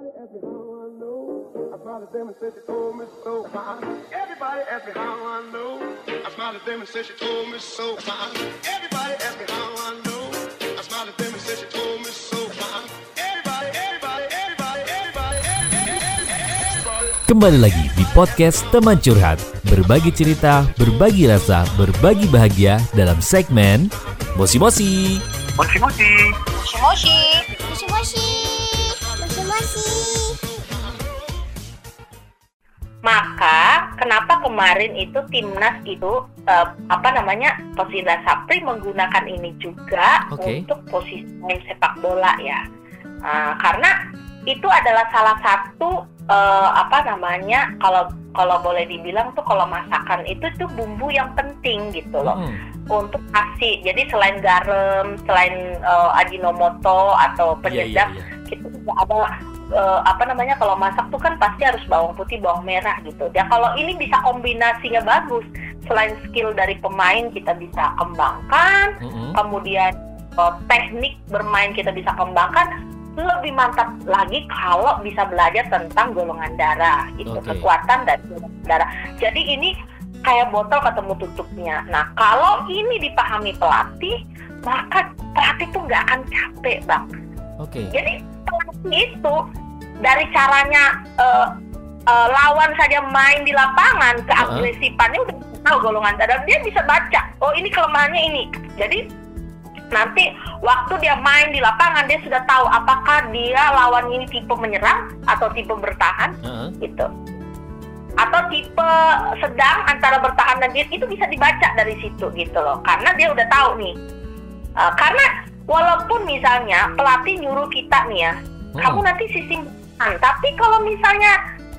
Everybody ask me how I know. I smiled at them and said she told me so. Everybody ask me how I know. I smiled at them and said she told me so. Everybody ask me how I know. I smiled at them and said she told me so. Everybody, everybody, everybody, everybody, everybody, everybody. Kembali lagi di podcast Teman Curhat Berbagi cerita, berbagi rasa, berbagi bahagia dalam segmen Mosi Mosi Moshi moshi. Moshi moshi. Moshi moshi. Maka kenapa kemarin itu timnas itu eh, apa namanya Tosida Sapri menggunakan ini juga Oke. untuk posisi main sepak bola ya, Eh, karena itu adalah salah satu eh, apa namanya kalau kalau boleh dibilang tuh kalau masakan itu tuh bumbu yang penting gitu loh Hmm, untuk kasih. Jadi selain garam, selain eh, ajinomoto atau Iya iya penyedap iya kita juga ada eh, apa namanya kalau masak tuh kan pasti harus bawang putih bawang merah gitu. Ya kalau ini bisa kombinasinya bagus selain skill dari pemain kita bisa kembangkan Mm-mm. kemudian eh, teknik bermain kita bisa kembangkan lebih mantap lagi kalau bisa belajar tentang golongan darah gitu Oke. kekuatan dan golongan darah. Jadi ini kayak botol ketemu tutupnya. Nah kalau ini dipahami pelatih maka pelatih tuh nggak akan capek bang. Oke. Jadi pelatih itu dari caranya eh, eh, lawan saja main di lapangan keagresifannya udah tahu golongan darah dia bisa baca oh ini kelemahannya ini. Jadi nanti waktu dia main di lapangan dia sudah tahu apakah dia lawan ini tipe menyerang atau tipe bertahan Heeh. gitu. Atau tipe sedang antara bertahan dan dia itu bisa dibaca dari situ gitu loh. Karena dia udah tahu nih. Eh, karena walaupun misalnya pelatih nyuruh kita nih ya Hmm. kamu nanti sistem tapi kalau misalnya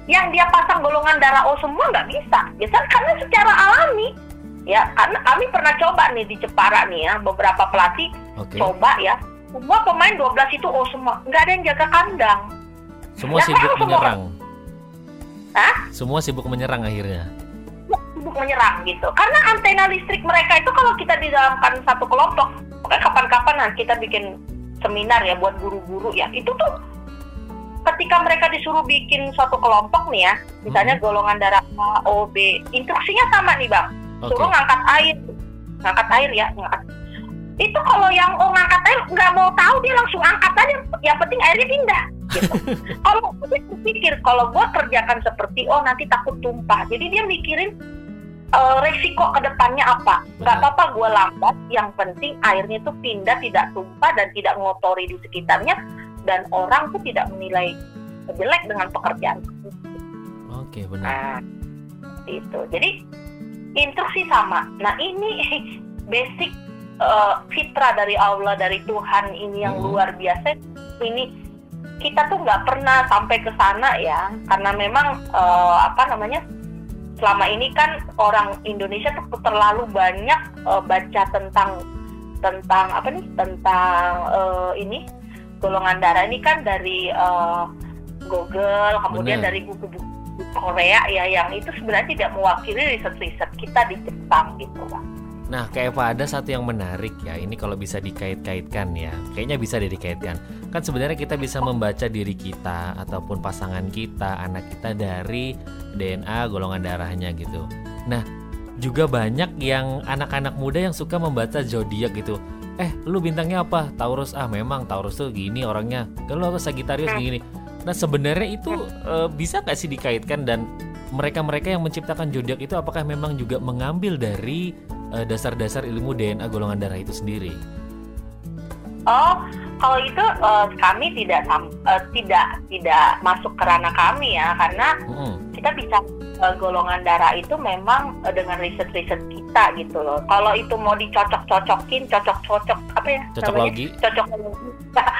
yang dia pasang golongan darah O semua nggak bisa. Ya kan karena secara alami. Ya karena kami pernah coba nih di Jepara nih ya beberapa pelatih Oke. coba ya. Semua pemain 12 itu O semua. Nggak ada yang jaga kandang. Semua Ya, sibuk kalau semua- menyerang. Hah? Semua sibuk menyerang akhirnya. Sibuk menyerang gitu. Karena antena listrik mereka itu kalau kita di dalam kan satu kelompok, pokoknya kapan-kapan nah kita bikin seminar ya buat guru-guru ya. Itu tuh ketika mereka disuruh bikin suatu kelompok nih ya, misalnya Hmm. golongan darah A, O, B, instruksinya sama nih bang. Oke Suruh ngangkat air, ngangkat air ya, ngangkat. Itu kalau yang oh ngangkat air nggak mau tahu dia langsung angkat aja. Yang penting airnya pindah. Gitu. kalau dia berpikir kalau gua kerjakan seperti oh nanti takut tumpah. Jadi dia mikirin eh, resiko ke depannya apa. Nggak Benar. apa-apa gua lambat. Yang penting airnya itu pindah, tidak tumpah dan tidak ngotori di sekitarnya. Dan orang tuh tidak menilai jelek dengan pekerjaan. Oke benar Nah, itu. Jadi instruksi sama. Nah ini basic eh, fitrah dari Allah dari Tuhan ini yang Mhm. luar biasa. Ini kita tuh nggak pernah sampai ke sana ya, karena memang eh, apa namanya selama ini kan orang Indonesia tuh terlalu banyak eh, baca tentang tentang apa nih tentang eh, ini golongan darah ini kan dari eh, Google kemudian Benar. dari buku-buku Korea ya yang itu sebenarnya tidak mewakili riset-riset kita di Jepang gitu Bang. Nah, kayak Eva ada satu yang menarik ya. Ini kalau bisa dikait-kaitkan ya. Kayaknya bisa deh dikaitkan. Kan sebenarnya kita bisa membaca diri kita ataupun pasangan kita, anak kita dari DNA golongan darahnya gitu. Nah, juga banyak yang anak-anak muda yang suka membaca zodiak gitu. Eh, lu bintangnya apa? Taurus. Ah, memang Taurus tuh gini orangnya. Kalau apa Sagittarius gini. Nah, sebenarnya itu eh, bisa gak sih dikaitkan dan mereka-mereka yang menciptakan zodiak itu apakah memang juga mengambil dari eh, dasar-dasar ilmu DNA golongan darah itu sendiri. Oh, kalau itu eh, kami tidak eh, tidak tidak masuk ke ranah kami ya karena Mm-mm. Kita bisa eh, golongan darah itu memang eh, dengan riset-riset kita gitu loh. Kalau itu mau dicocok-cocokin, cocok-cocok apa ya? Cocok namanya? logi. Cocok logi.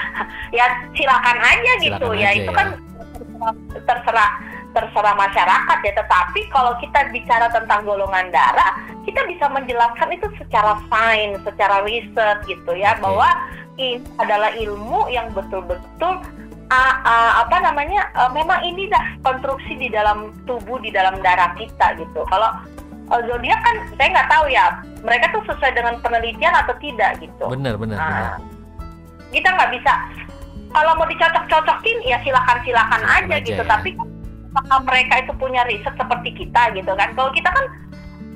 ya silakan aja gitu Silakan ya. aja itu ya. kan terserah, terserah terserah masyarakat ya. Tetapi kalau kita bicara tentang golongan darah, kita bisa menjelaskan itu secara sains, secara riset gitu ya Oke. bahwa ini adalah ilmu yang betul-betul ah, ah, apa namanya? Eh, memang ini dah konstruksi di dalam tubuh di dalam darah kita gitu. Kalau eh, zodiak kan saya nggak tahu ya mereka tuh sesuai dengan penelitian atau tidak gitu. Benar, benar, Nah, benar. kita nggak bisa kalau mau dicocok-cocokin ya silakan-silakan Silakan aja aja gitu. ya. tapi kan apakah mereka itu punya riset seperti kita gitu kan? Kalau kita kan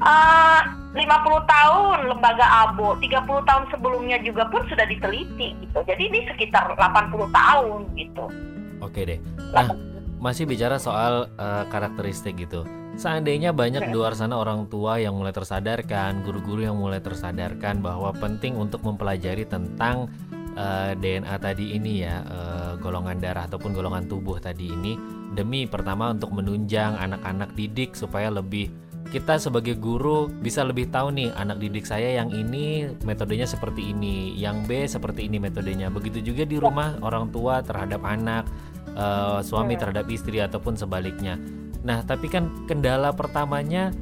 eh, 50 tahun lembaga ABO 30 tahun sebelumnya juga pun sudah diteliti gitu jadi ini sekitar 80 tahun gitu Oke deh. Nah, masih bicara soal eh, karakteristik gitu. Seandainya banyak di luar sana orang tua yang mulai tersadarkan, guru-guru yang mulai tersadarkan bahwa penting untuk mempelajari tentang eh, DNA tadi ini ya, eh, golongan darah ataupun golongan tubuh tadi ini demi pertama untuk menunjang anak-anak didik supaya lebih kita sebagai guru bisa lebih tahu nih anak didik saya yang ini metodenya seperti ini, yang B seperti ini metodenya. Begitu juga di rumah orang tua terhadap anak, eh, suami terhadap istri ataupun sebaliknya. Nah, tapi kan kendala pertamanya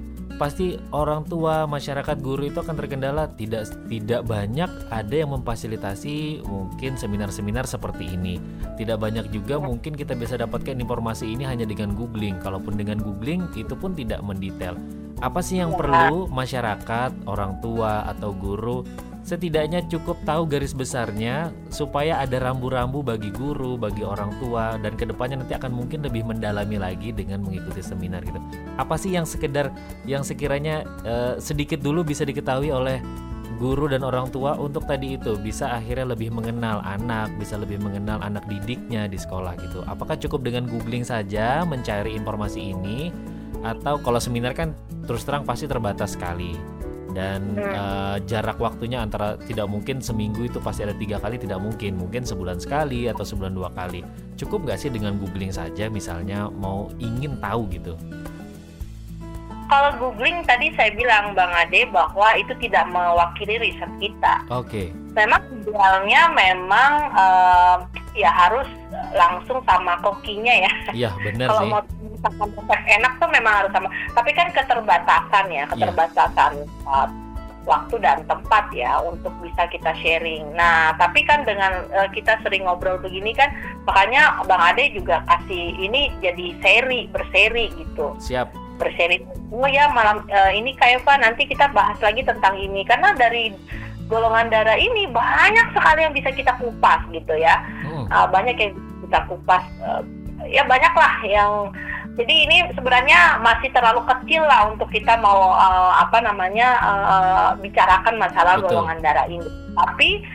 pasti orang tua, masyarakat guru itu akan terkendala tidak tidak banyak ada yang memfasilitasi mungkin seminar-seminar seperti ini. Tidak banyak juga mungkin kita bisa dapatkan informasi ini hanya dengan googling. Kalaupun dengan googling itu pun tidak mendetail. Apa sih yang perlu masyarakat, orang tua atau guru setidaknya cukup tahu garis besarnya supaya ada rambu-rambu bagi guru, bagi orang tua dan ke depannya nanti akan mungkin lebih mendalami lagi dengan mengikuti seminar gitu. Apa sih yang sekedar yang sekiranya eh, sedikit dulu bisa diketahui oleh guru dan orang tua untuk tadi itu bisa akhirnya lebih mengenal anak, bisa lebih mengenal anak didiknya di sekolah gitu. Apakah cukup dengan googling saja mencari informasi ini atau kalau seminar kan terus terang pasti terbatas sekali dan eh, jarak waktunya antara tidak mungkin seminggu itu pasti ada tiga kali tidak mungkin. Mungkin sebulan sekali atau sebulan dua kali. Cukup nggak sih dengan googling saja? Misalnya mau ingin tahu gitu. Kalau googling tadi saya bilang Bang Ade bahwa itu tidak mewakili riset kita. Oke. Memang idealnya memang eh, ya harus langsung sama kokinya ya. Iya benar kalau mau misalkan resep enak tuh memang harus sama. Tapi kan keterbatasan Iya. ya keterbatasan uh, waktu dan tempat ya untuk bisa kita sharing. Nah tapi kan dengan uh, kita sering ngobrol begini kan makanya bang Ade juga kasih ini jadi seri berseri gitu. Siap. Berseri. Oh ya malam uh, ini kayak apa nanti kita bahas lagi tentang ini. Karena dari golongan darah ini banyak sekali yang bisa kita kupas gitu ya. Hmm, uh, banyak yang kita kupas uh, ya banyak lah yang jadi ini sebenarnya masih terlalu kecil lah untuk kita mau uh, apa namanya uh, bicarakan masalah Betul. golongan darah ini tapi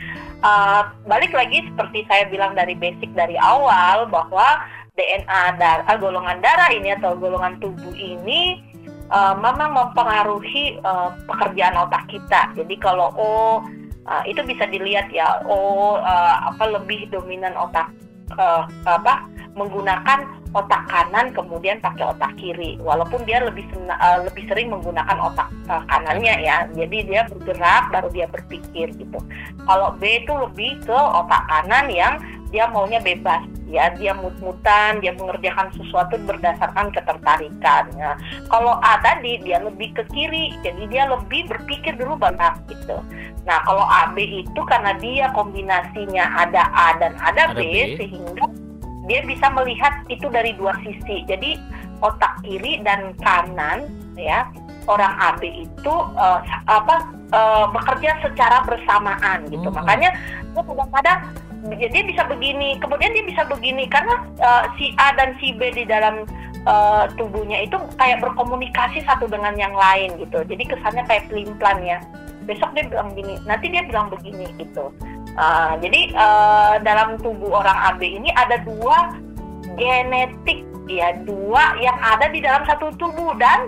uh, balik lagi seperti saya bilang dari basic dari awal bahwa DNA darah golongan darah ini atau golongan tubuh ini uh, memang mempengaruhi uh, pekerjaan otak kita jadi kalau oh uh, itu bisa dilihat ya oh uh, apa lebih dominan otak uh, apa menggunakan otak kanan kemudian pakai otak kiri. Walaupun dia lebih sena- uh, lebih sering menggunakan otak uh, kanannya ya. Jadi dia bergerak baru dia berpikir gitu. Kalau B itu lebih ke otak kanan yang dia maunya bebas ya. Dia mut-mutan dia mengerjakan sesuatu berdasarkan ketertarikan Nah, kalau A tadi dia lebih ke kiri jadi dia lebih berpikir dulu banyak gitu. Nah kalau AB itu karena dia kombinasinya ada A dan ada, Ada B, B. sehingga dia bisa melihat itu dari dua sisi. Jadi otak kiri dan kanan ya orang AB itu sa- apa eh, bekerja secara bersamaan gitu. Hmm. makanya kadang-kadang dia dia bisa begini kemudian dia bisa begini. Karena eh, si A dan si B di dalam eh, tubuhnya itu kayak berkomunikasi satu dengan yang lain gitu. Jadi kesannya kayak pelin-pelan ya. Besok dia bilang begini nanti dia bilang begini gitu. Eh, jadi eh, dalam tubuh orang AB ini ada dua genetik ya dua yang ada di dalam satu tubuh. Dan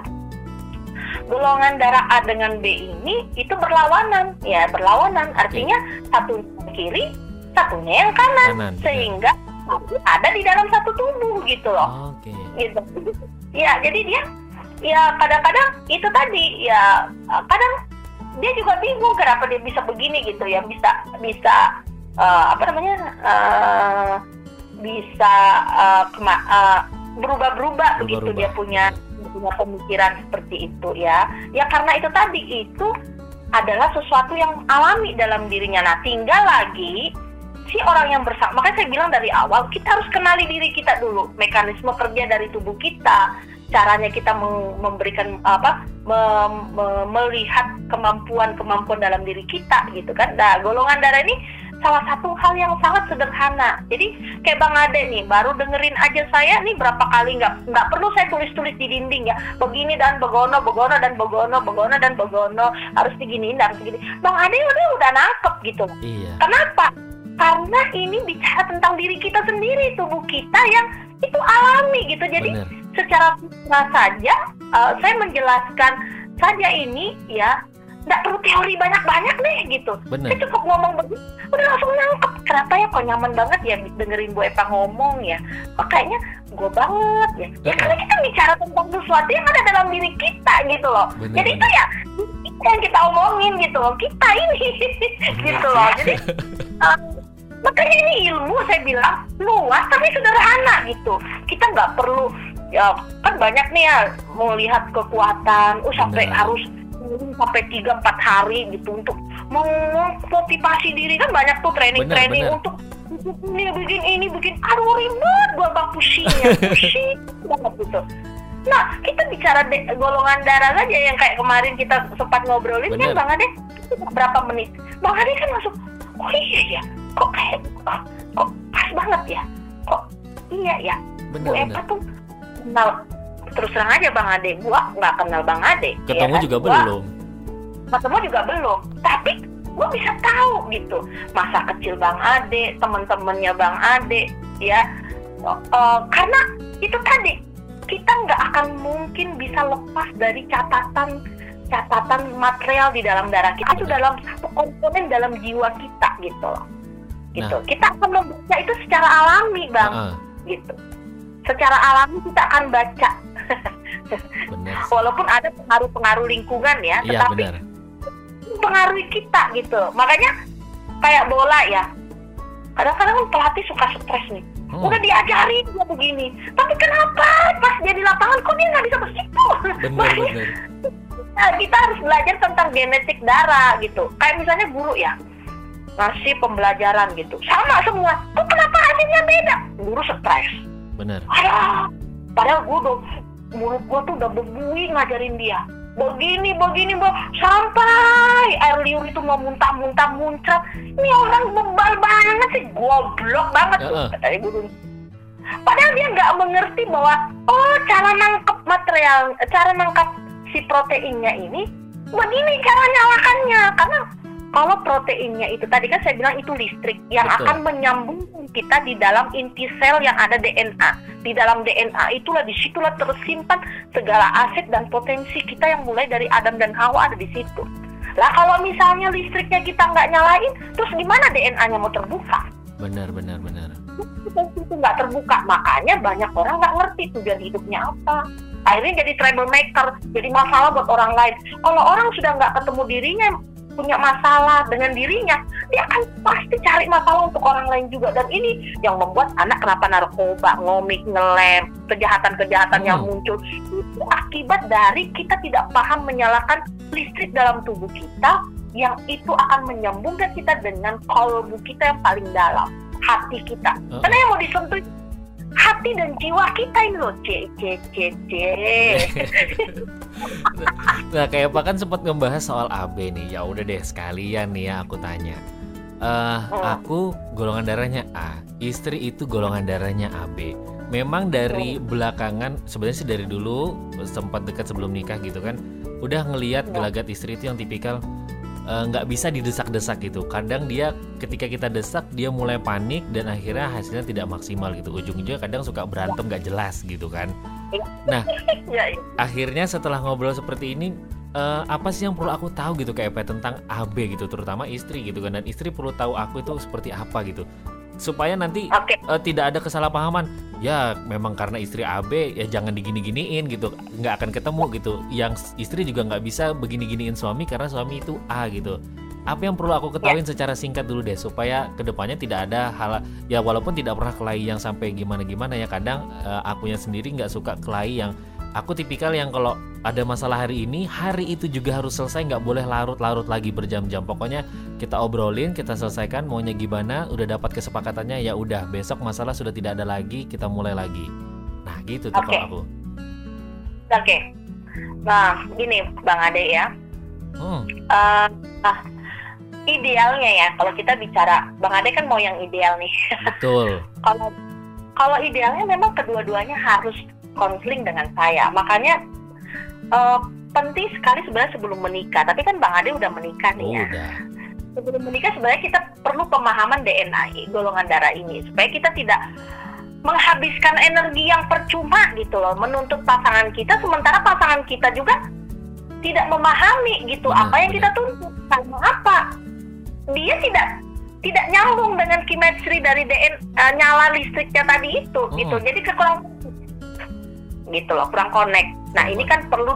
golongan darah A dengan B ini itu berlawanan ya berlawanan. Artinya satu kiri satunya yang kanan kanan benar. sehingga satu ada di dalam satu tubuh gitu loh. Oke. Gitu. Ya jadi dia ya kadang-kadang itu tadi ya kadang dia juga bingung kenapa dia bisa begini gitu ya. Bisa bisa eh, apa namanya eh, bisa kema- eh, berubah-berubah begitu dia punya punya pemikiran seperti itu ya. Ya karena itu tadi itu adalah sesuatu yang alami dalam dirinya. Nah tinggal lagi si orang yang bersama makanya saya bilang dari awal kita harus kenali diri kita dulu mekanisme kerja dari tubuh kita caranya kita memberikan apa mem- me- melihat kemampuan-kemampuan dalam diri kita gitu kan nah golongan darah ini salah satu hal yang sangat sederhana. Jadi kayak Bang Ade nih, baru dengerin aja saya nih berapa kali nggak nggak perlu saya tulis-tulis di dinding ya. Begini dan begono, begono dan begono, begono dan begono harus diginiin harus begini. Bang Ade udah udah nangkep gitu. Iya. Kenapa? Karena ini bicara tentang diri kita sendiri, tubuh kita yang itu alami gitu. Jadi Bener. secara fitrah saja uh, saya menjelaskan saja ini ya nggak perlu teori banyak-banyak deh gitu. Bener. Saya cukup ngomong begini, udah langsung nangkep. Kenapa ya kok nyaman banget ya dengerin Bu Epa ngomong ya? Kok kayaknya gue banget ya. Ya karena kita bicara tentang sesuatu yang ada dalam diri kita gitu loh. Bener, Jadi itu ya yang kita omongin gitu loh. Kita ini gitu loh. Jadi um, makanya ini ilmu saya bilang luas tapi sederhana gitu. Kita nggak perlu ya kan banyak nih ya melihat kekuatan, oh sampai Bener. harus sampai tiga empat hari gitu untuk memotivasi diri kan banyak tuh training-training Bener, bener. untuk ini bikin ini bikin aduh ribet gua bang pusingnya pusing banget gitu. Nah kita bicara de- golongan darah saja yang kayak kemarin kita sempat ngobrolin Bener. kan bang Ade berapa menit bang Ade kan masuk oh iya ya kok kayak oh, kok pas banget ya? Kok iya ya? Bener, Bu Eva bener. tuh kenal terus terang aja Bang Ade. Gua nggak kenal Bang Ade ya Ketemu kan? juga Gua belum. ketemu juga belum. Tapi gua bisa tahu gitu masa kecil Bang Ade teman-temannya Bang Ade ya. Eh, karena itu tadi kita nggak akan mungkin bisa lepas dari catatan catatan material di dalam darah kita itu dalam satu komponen dalam jiwa kita gitu loh gitu Nah. kita akan membaca itu secara alami bang Heeh, gitu. Secara alami kita akan baca, bener. walaupun ada pengaruh-pengaruh lingkungan ya, Iya tetapi benar. mempengaruhi kita gitu. Makanya kayak bola ya. Kadang-kadang kan pelatih suka stres nih. Hmm, Udah diajarin dia begini, tapi kenapa pas dia di lapangan kok dia nggak bisa bener Makanya bener. Nah, kita harus belajar tentang genetik darah gitu. Kayak misalnya guru ya ngasih pembelajaran gitu, sama semua. Kok kenapa hasilnya beda? Guru stres. Bener. Padahal gue udah mulut gue tuh udah berbui ngajarin dia. Begini, begini, bo, sampai air liur itu mau muntah-muntah muncrat. Ini orang bebal banget sih, goblok banget tuh Heeh. katanya guru. Padahal dia nggak mengerti bahwa oh cara nangkep material, cara nangkep si proteinnya ini begini cara nyalakannya karena kalau proteinnya itu tadi kan saya bilang itu listrik yang Betul. akan menyambung kita di dalam inti sel yang ada DNA. Di dalam DNA itulah di situlah tersimpan segala aset dan potensi kita yang mulai dari Adam dan Hawa ada di situ. Lah kalau misalnya listriknya kita nggak nyalain, terus gimana DNA-nya mau terbuka? Bener bener. Potensi itu nggak terbuka, makanya banyak orang nggak ngerti tujuan hidupnya apa. Akhirnya jadi troublemaker, jadi masalah buat orang lain. Kalau orang sudah nggak ketemu dirinya, punya masalah dengan dirinya, dia akan pasti cari masalah untuk orang lain juga. Dan ini yang membuat anak kenapa narkoba, ngomik, ngelem, kejahatan-kejahatan yang Hmm. muncul. Itu akibat dari kita tidak paham menyalakan listrik dalam tubuh kita yang itu akan menyambungkan kita dengan kolbu kita yang paling dalam, hati kita. Heeh. Karena yang mau disentuh hati dan jiwa kita ini loh, c c c c. Nah, kayak apa kan sempat ngebahas soal AB nih. Ya udah deh sekalian nih ya aku tanya. Eh, Oh. aku golongan darahnya A, istri itu golongan darahnya AB. Memang dari belakangan sebenarnya sih dari dulu sempat dekat sebelum nikah gitu kan, udah ngelihat Ya. gelagat istri itu yang tipikal eh, nggak bisa didesak-desak gitu. Kadang dia ketika kita desak dia mulai panik dan akhirnya hasilnya tidak maksimal gitu. Ujung-ujungnya kadang suka berantem nggak jelas gitu kan. ya, ya. akhirnya setelah ngobrol seperti ini eh, apa sih yang perlu aku tahu gitu kayak apa tentang AB gitu terutama istri gitu kan dan istri perlu tahu aku itu seperti apa gitu supaya nanti Oke, eh, tidak ada kesalahpahaman ya memang karena istri AB ya jangan digini-giniin gitu. Nggak akan ketemu gitu. Yang istri juga nggak bisa begini-giniin suami karena suami itu A gitu. Apa yang perlu aku ketahuin secara singkat dulu deh supaya ke depannya tidak ada hal ya walaupun tidak pernah kelahi yang sampai gimana-gimana ya kadang eh, akunya sendiri nggak suka kelahi yang aku tipikal yang kalau ada masalah hari ini hari itu juga harus selesai nggak boleh larut-larut lagi berjam-jam pokoknya kita obrolin kita selesaikan maunya gimana udah dapat kesepakatannya ya udah besok masalah sudah tidak ada lagi kita mulai lagi nah gitu tuh Oke. kalau aku oke. Nah, gini Bang Ade ya. hmm, Eh, ah, idealnya ya kalau kita bicara Bang Ade kan mau yang ideal nih. Betul. kalau kalau idealnya memang kedua-duanya harus konseling dengan saya. Makanya eh, penting sekali sebenarnya sebelum menikah. Tapi kan Bang Ade udah menikah nih ya. Udah. Sebelum menikah sebenarnya kita perlu pemahaman DNA golongan darah ini supaya kita tidak menghabiskan energi yang percuma gitu loh menuntut pasangan kita sementara pasangan kita juga tidak memahami gitu Benar, apa yang kita benar. tuntut karena apa dia tidak tidak nyambung dengan chemistry dari DNA eh, nyala listriknya tadi itu Hmm. gitu jadi kekurang gitu loh kurang connect nah ini kan perlu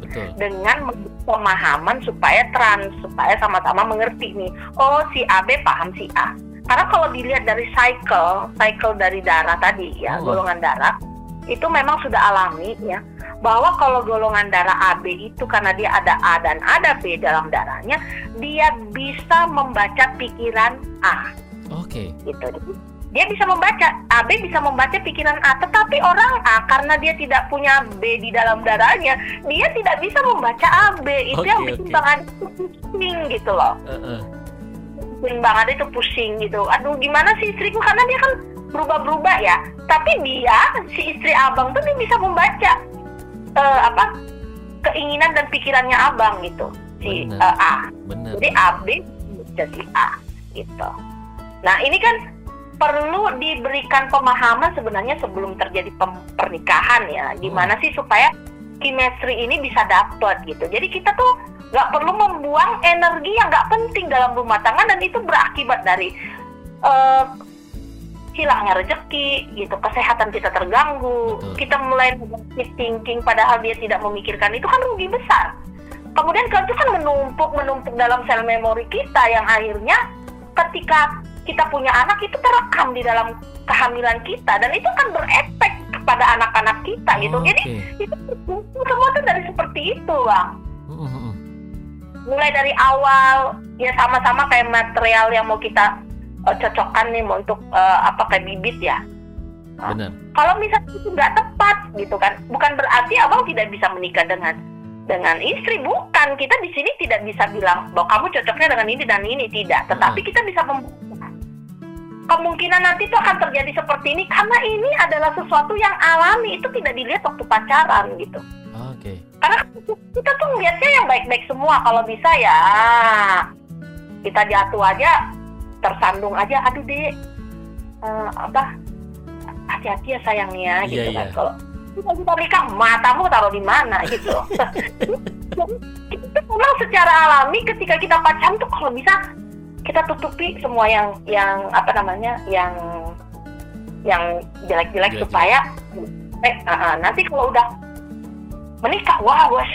Betul. dengan pemahaman supaya trans supaya sama-sama mengerti nih oh si A B paham si A karena kalau dilihat dari cycle cycle dari darah tadi ya Oh. golongan darah itu memang sudah alami ya bahwa kalau golongan darah AB itu karena dia ada A dan ada B dalam darahnya dia bisa membaca pikiran A Oke. gitu. Dia bisa membaca AB bisa membaca pikiran A, tetapi orang A karena dia tidak punya B di dalam darahnya, dia tidak bisa membaca AB. Itu yang Oke, bikin oke. Bang pusing gitu loh. Heeh. Bikin Bang Ade itu pusing gitu. Aduh gimana sih istriku karena dia kan berubah-berubah ya. Tapi dia si istri abang tuh dia bisa membaca eh, apa keinginan dan pikirannya abang gitu si Benar. eh, A. Benar. Jadi AB jadi A gitu. Nah ini kan perlu diberikan pemahaman sebenarnya sebelum terjadi pernikahan ya. Gimana sih supaya chemistry ini bisa dapet gitu. Jadi kita tuh nggak perlu membuang energi yang nggak penting dalam rumah tangga dan itu berakibat dari eh, hilangnya rezeki gitu, kesehatan kita terganggu, Betul. kita mulai thinking padahal dia tidak memikirkan itu kan rugi besar. Kemudian kalau itu kan menumpuk menumpuk dalam sel memori kita yang akhirnya ketika kita punya anak itu terekam di dalam kehamilan kita dan itu kan berefek kepada anak-anak kita gitu. Jadi Oke. itu semua tuh dari seperti itu, Bang Mm, mm, mm. mulai dari awal ya sama-sama kayak material yang mau kita eh, cocokkan nih mau untuk eh, apa kayak bibit ya. Benar. Kalau misalnya itu nggak tepat gitu kan, bukan berarti abang tidak bisa menikah dengan dengan istri, bukan. Kita di sini tidak bisa bilang bahwa kamu cocoknya dengan ini dan ini tidak, tetapi kita bisa kemungkinan nanti itu akan terjadi seperti ini karena ini adalah sesuatu yang alami. Itu tidak dilihat waktu pacaran gitu. Oke. karena kita tuh ngeliatnya yang baik-baik semua. Kalau bisa ya kita jatuh aja tersandung aja. Aduh deh eh, apa? Hati-hati ya sayangnya Iya, gitu kan. iya. kalau kita kita nikah matamu taruh di mana gitu. Kita memang secara alami ketika kita pacaran tuh kalau bisa kita tutupi semua yang yang apa namanya yang yang jelek-jelek supaya eh, ah, ah, nanti kalau udah menikah wah wes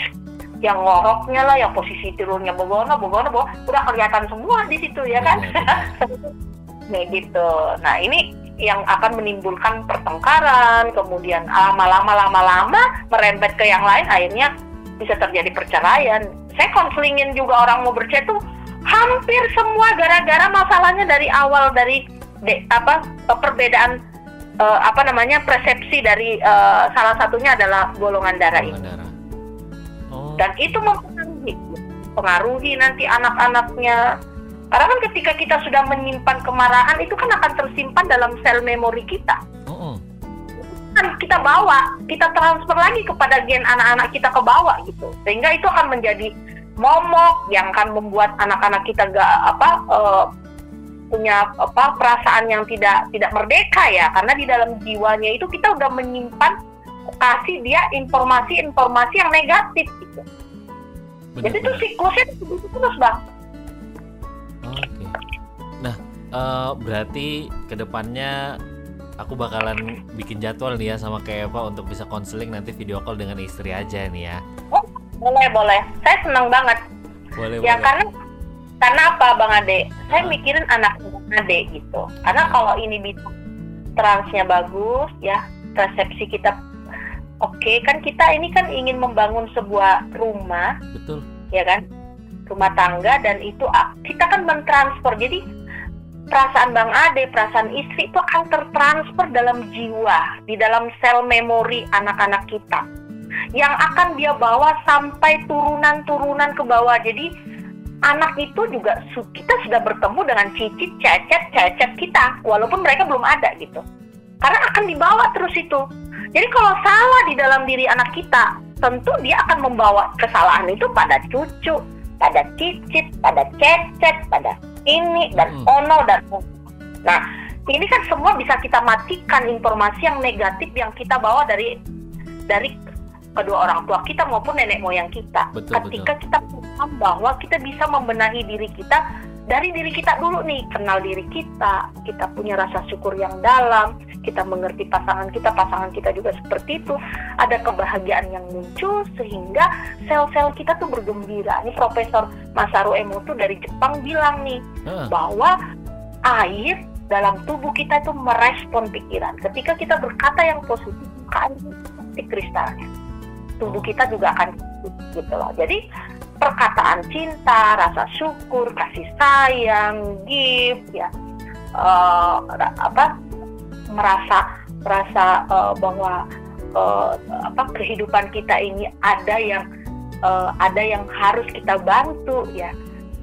yang ngoroknya lah yang posisi tidurnya bogono bogono bogono udah kelihatan semua di situ ya kan. Nah gitu. Nah ini yang akan menimbulkan pertengkaran, kemudian lama-lama lama-lama merembet ke yang lain, akhirnya bisa terjadi perceraian. Saya konselingin juga orang mau bercerai tuh hampir semua gara-gara masalahnya dari awal dari de- apa perbedaan eh, apa namanya persepsi dari eh, salah satunya adalah golongan darah ini Golongan darah. Oh. dan itu mempengaruhi pengaruhi nanti anak-anaknya karena kan ketika kita sudah menyimpan kemarahan itu kan akan tersimpan dalam sel memori kita Oh, oh. kan kita bawa kita transfer lagi kepada gen anak-anak kita ke bawah gitu sehingga itu akan menjadi momok yang akan membuat anak-anak kita gak apa eh, punya apa perasaan yang tidak tidak merdeka ya karena di dalam jiwanya itu kita udah menyimpan kasih dia informasi-informasi yang negatif gitu. Jadi itu siklusnya begitu terus bang. Oke. Nah, eh, berarti ke depannya aku bakalan bikin jadwal nih ya sama kayak Eva untuk bisa konseling nanti video call dengan istri aja nih ya. Boleh boleh. Saya senang banget. Boleh Ya boleh. karena karena apa bang Ade? Saya mikirin anak bang Ade gitu. Karena kalau ini bisa transnya bagus ya resepsi kita oke kan kita ini kan ingin membangun sebuah rumah Betul. ya kan rumah tangga dan itu ah, kita kan mentransfer jadi perasaan Bang Ade, perasaan istri itu akan tertransfer dalam jiwa, di dalam sel memori anak-anak kita. Yang akan dia bawa sampai turunan-turunan ke bawah. Jadi anak itu juga kita sudah bertemu dengan cicit, cecet, cecet kita, walaupun mereka belum ada gitu. Karena akan dibawa terus itu. Jadi kalau salah di dalam diri anak kita, tentu dia akan membawa kesalahan itu pada cucu, pada cicit, pada cecet, pada ini dan Hmm. ono dan Nah, ini kan semua bisa kita matikan informasi yang negatif yang kita bawa dari dari kedua orang tua kita maupun nenek moyang kita. Betul, Ketika kita paham bahwa kita bisa membenahi diri kita dari diri kita dulu nih, kenal diri kita, kita punya rasa syukur yang dalam, kita mengerti pasangan kita, pasangan kita juga seperti itu, ada kebahagiaan yang muncul sehingga sel-sel kita tuh bergembira. Ini Profesor Masaru Emoto dari Jepang bilang nih, Heeh. bahwa air dalam tubuh kita itu merespon pikiran. Ketika kita berkata yang positif, maka air itu seperti kristalnya. Tubuh kita juga akan gitu loh. Jadi perkataan cinta, rasa syukur, kasih sayang, gift, ya, ra- apa merasa merasa eh, bahwa eh, apa kehidupan kita ini ada yang eh, ada yang harus kita bantu ya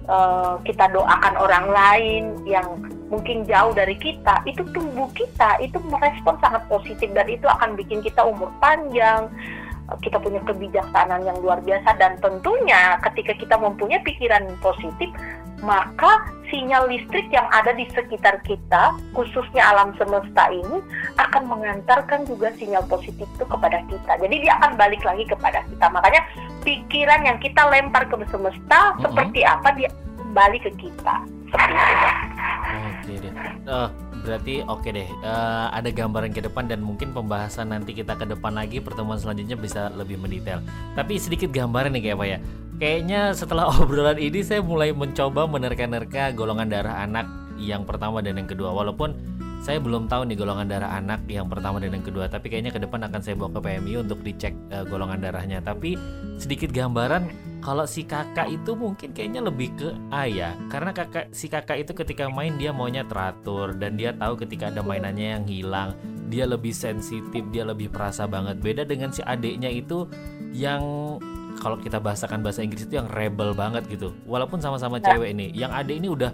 eh, kita doakan orang lain yang mungkin jauh dari kita itu tubuh kita itu merespon sangat positif dan itu akan bikin kita umur panjang kita punya kebijaksanaan yang luar biasa dan tentunya ketika kita mempunyai pikiran positif maka sinyal listrik yang ada di sekitar kita khususnya alam semesta ini akan mengantarkan juga sinyal positif itu kepada kita jadi dia akan balik lagi kepada kita makanya pikiran yang kita lempar ke semesta Mhm. seperti apa dia kembali ke kita seperti itu Oke deh. Berarti oke deh. Eh, ada gambaran ke depan dan mungkin pembahasan nanti kita ke depan lagi pertemuan selanjutnya bisa lebih mendetail. Tapi sedikit gambaran nih kayak apa ya? Kayaknya setelah obrolan ini saya mulai mencoba menerka-nerka golongan darah anak yang pertama dan yang kedua. Walaupun saya belum tahu nih golongan darah anak yang pertama dan yang kedua. Tapi kayaknya ke depan akan saya bawa ke PMI untuk dicek eh, golongan darahnya. Tapi sedikit gambaran kalau si kakak itu mungkin kayaknya lebih ke A ya karena kakak si kakak itu ketika main dia maunya teratur dan dia tahu ketika ada mainannya yang hilang dia lebih sensitif dia lebih perasa banget beda dengan si adiknya itu yang kalau kita bahasakan bahasa Inggris itu yang rebel banget gitu walaupun sama-sama cewek ini yang adik ini udah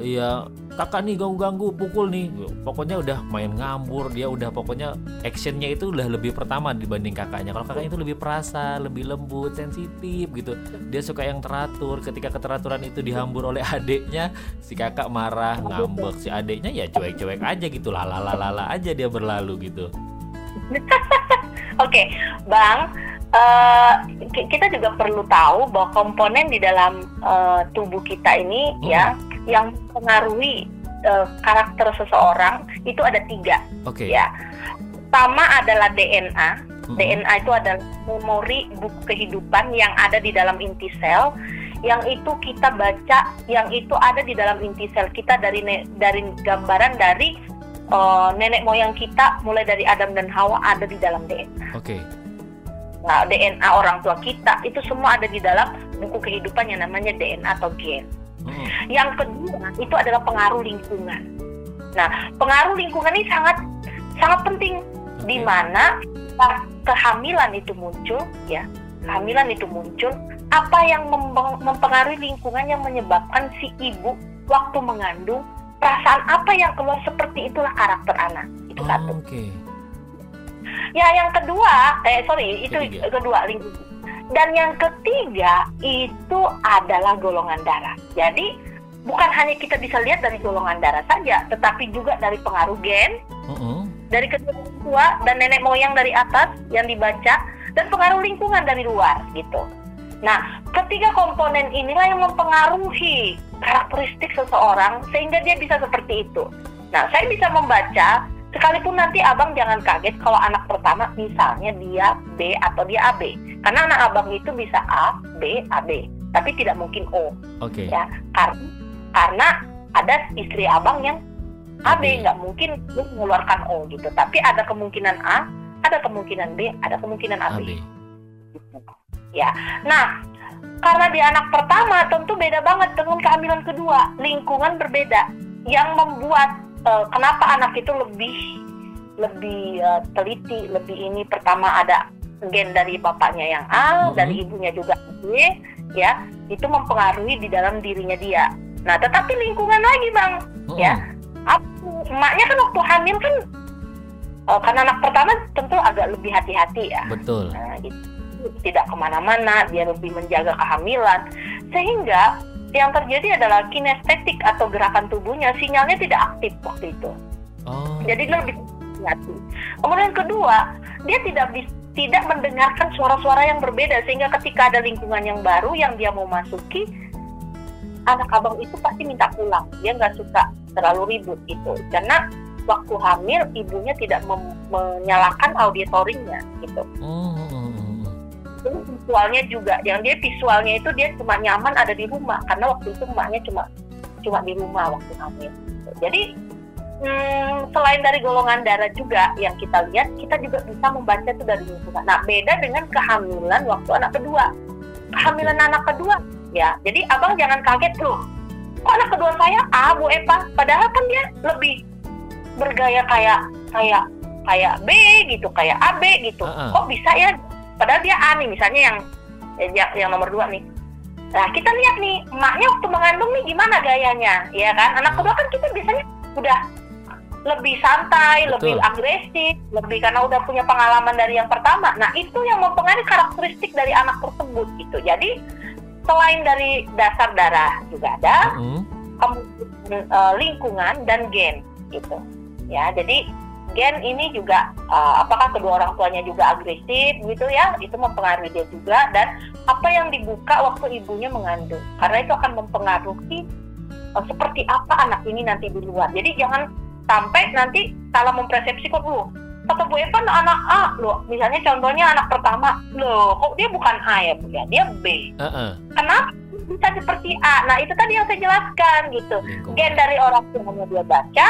ya kakak nih ganggu-ganggu pukul nih. Pokoknya udah main ngambur dia udah pokoknya actionnya itu udah lebih pertama dibanding kakaknya. Kalau kakaknya itu lebih perasa lebih lembut sensitif gitu. Dia suka yang teratur. Ketika keteraturan itu dihambur oleh adiknya si kakak marah ngambek. Si adiknya ya cuek-cuek aja gitu lala aja dia berlalu gitu. Oke, Bang, eh, ki- kita juga perlu tahu bahwa komponen di dalam eh, tubuh kita ini Hmm. ya yang mempengaruhi eh, karakter seseorang itu ada tiga oke ya. Pertama adalah DNA. Mm-mm. DNA itu adalah memori buku kehidupan yang ada di dalam inti sel yang itu kita baca yang itu ada di dalam inti sel kita dari ne- dari gambaran dari eh, nenek moyang kita mulai dari Adam dan Hawa ada di dalam DNA. oke Nah, DNA orang tua kita itu semua ada di dalam buku kehidupan yang namanya DNA atau gen. Mm-mm. Yang kedua itu adalah pengaruh lingkungan. Nah, pengaruh lingkungan ini sangat sangat penting di Oke. mana kehamilan itu muncul, ya, kehamilan itu muncul, apa yang mem- mempengaruhi lingkungan yang menyebabkan si ibu waktu mengandung perasaan apa yang keluar seperti itulah karakter anak. Itu satu. oke Ya, yang kedua, eh sorry, itu Ketiga. kedua lingkungan. Dan yang ketiga itu adalah golongan darah. Jadi bukan hanya kita bisa lihat dari golongan darah saja, tetapi juga dari pengaruh gen, Mm-mm. dari kedua orang tua dan nenek moyang dari atas yang dibaca, dan pengaruh lingkungan dari luar gitu. Nah, ketiga komponen inilah yang mempengaruhi karakteristik seseorang sehingga dia bisa seperti itu. Nah, saya bisa membaca sekalipun nanti abang jangan kaget kalau anak pertama misalnya dia B atau dia AB. Karena anak abang itu bisa A, B, AB, tapi tidak mungkin O oke ya. Karena karena ada istri abang yang AB nggak mungkin mengeluarkan O gitu. Tapi ada kemungkinan A, ada kemungkinan B, ada kemungkinan AB. AB Ya. Nah, karena dia anak pertama tentu beda banget dengan kehamilan kedua. Lingkungan berbeda yang membuat eh, kenapa anak itu lebih lebih eh, teliti, lebih ini pertama ada gen dari bapaknya yang A, Mhm. dari ibunya juga B, ya. itu mempengaruhi di dalam dirinya dia. Nah, tetapi lingkungan lagi bang, Mm-mm. ya, Ap- emaknya kan waktu hamil kan, eh, karena anak pertama tentu agak lebih hati-hati ya. Betul. Nah, gitu. tidak ke mana-mana, dia lebih menjaga kehamilan, sehingga yang terjadi adalah kinestetik atau gerakan tubuhnya sinyalnya tidak aktif waktu itu. Oh. Jadi dia lebih hati. Kemudian kedua, dia tidak bis- tidak mendengarkan suara-suara yang berbeda sehingga ketika ada lingkungan yang baru yang dia mau masuki, anak abang itu pasti minta pulang. Dia nggak suka terlalu ribut gitu. Karena waktu hamil ibunya tidak menyalakan auditoringnya gitu. Oh, oh, oh, oh. Terus visualnya juga, yang dia visualnya itu dia cuma nyaman ada di rumah karena waktu itu emaknya cuma cuma di rumah waktu hamil. Jadi hmm, selain dari golongan darah juga yang kita lihat, kita juga bisa membaca itu dari lingkungan. Nah beda dengan kehamilan waktu anak kedua. Kehamilan anak kedua, ya. Jadi abang jangan kaget loh. Kok anak kedua saya A, Bu Eva? Padahal kan dia lebih bergaya kayak kayak kayak B gitu, kayak AB gitu. Ah, ah. Kok bisa ya? Padahal dia A nih, misalnya yang yang, yang nomor dua nih. Nah kita lihat nih, emaknya waktu mengandung nih gimana gayanya, ya kan? Anak kedua kan kita biasanya udah lebih santai, Betul. lebih agresif, lebih karena udah punya pengalaman dari yang pertama. Nah itu yang mempengaruhi karakteristik dari anak tersebut gitu. Jadi selain dari dasar darah juga ada, kemudian eh, lingkungan dan gen gitu ya jadi gen ini juga eh, apakah kedua orang tuanya juga agresif gitu ya itu mempengaruhi dia juga dan apa yang dibuka waktu ibunya mengandung karena itu akan mempengaruhi eh, seperti apa anak ini nanti di luar jadi jangan sampai nanti salah mempersepsikan lu kata Bu Eva anak A loh misalnya contohnya anak pertama loh kok dia bukan A ya Bu ya dia B Uh-uh. kenapa bisa seperti A nah itu tadi yang saya jelaskan gitu Lingkungan. gen dari orang tuanya dia baca,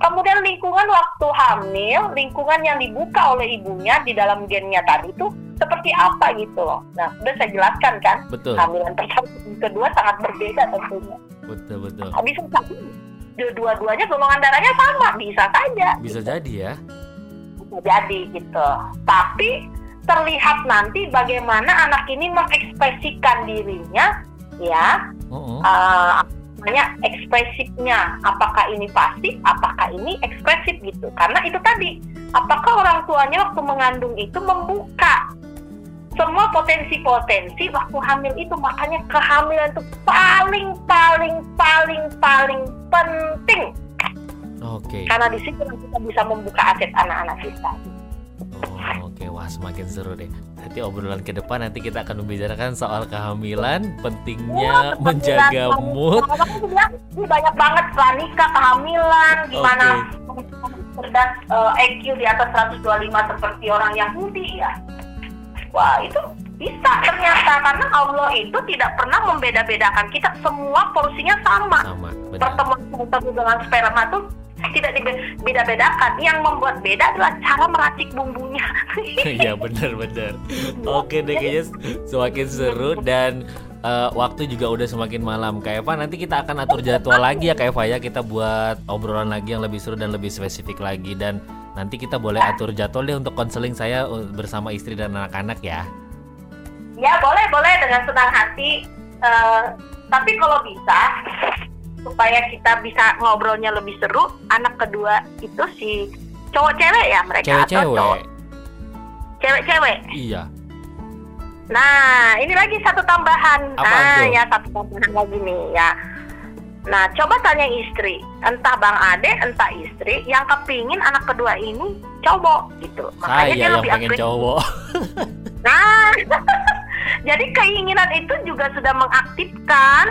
kemudian lingkungan waktu hamil, lingkungan yang dibuka oleh ibunya di dalam gennya tadi itu seperti apa gitu loh. Nah, sudah saya jelaskan kan, Betul, kehamilan pertama dan kedua sangat berbeda tentunya. betul, betul. Bisa saja dua-duanya golongan darahnya sama, bisa saja. Bisa jadi ya. Bisa jadi gitu. Tapi terlihat nanti bagaimana anak ini mengekspresikan dirinya ya Uh-uh. uh, namanya ekspresifnya apakah ini pasif apakah ini ekspresif gitu karena itu tadi apakah orang tuanya waktu mengandung itu membuka semua potensi-potensi waktu hamil itu makanya kehamilan itu paling paling paling paling penting Oke. karena di situ kita bisa membuka aset anak-anak kita Oh, Oke, wah semakin seru deh. Nanti obrolan ke depan nanti kita akan membicarakan soal kehamilan, pentingnya menjaga mood. Karena ini banyak banget pranikah, kehamilan, gimana cerdas eh, EQ di atas 125 seperti orang Yahudi ya. Wah itu bisa ternyata karena Allah itu tidak pernah membeda-bedakan kita semua porsinya sama. Sama. Pertemuan sperma dengan sperma itu tidak dibeda-bedakan. Yang membuat beda adalah cara meracik bumbunya. Iya benar-benar. Oke deh kayaknya semakin seru dan eh, waktu juga udah semakin malam. Kak Eva nanti kita akan atur jadwal lagi ya Kak Eva ya. Kita buat obrolan lagi yang lebih seru dan lebih spesifik lagi dan nanti kita boleh atur jadwal deh untuk konseling saya uh, bersama istri dan anak-anak ya. Ya boleh boleh dengan senang hati. Eh, tapi kalau bisa supaya kita bisa ngobrolnya lebih seru, anak kedua itu si cowok cewek ya mereka atau cowok Cewek-cewek. Iya. Nah ini lagi satu tambahan. Apaan nah tuh? ya satu tambahan lagi nih ya. Nah coba tanya istri, entah bang Ade, entah istri yang kepingin anak kedua ini cowok gitu. Makanya Saya dia yang lebih pengen agresif. cowok. Nah, jadi keinginan itu juga sudah mengaktifkan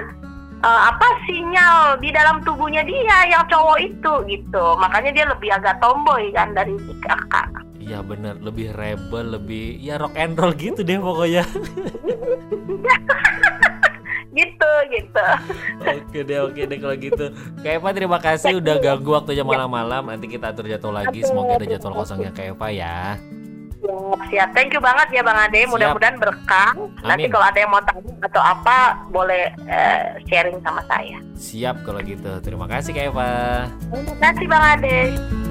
eh, apa sinyal di dalam tubuhnya dia yang cowok itu gitu. Makanya dia lebih agak tomboy kan dari si kakak. Iya bener, lebih rebel, lebih ya rock and roll gitu deh pokoknya. Gitu gitu. oke deh, oke deh kalau gitu. Kak Eva terima kasih udah ganggu waktunya malam-malam. Nanti kita atur jadwal lagi. Semoga ada jadwal kosongnya Kak Eva ya. Siap, siap. Thank you banget ya Bang Ade. Mudah-mudahan berkah. Nanti kalau ada yang mau tanya atau apa boleh eh, sharing sama saya. Siap kalau gitu. Terima kasih Kak Eva. Terima kasih Bang Ade.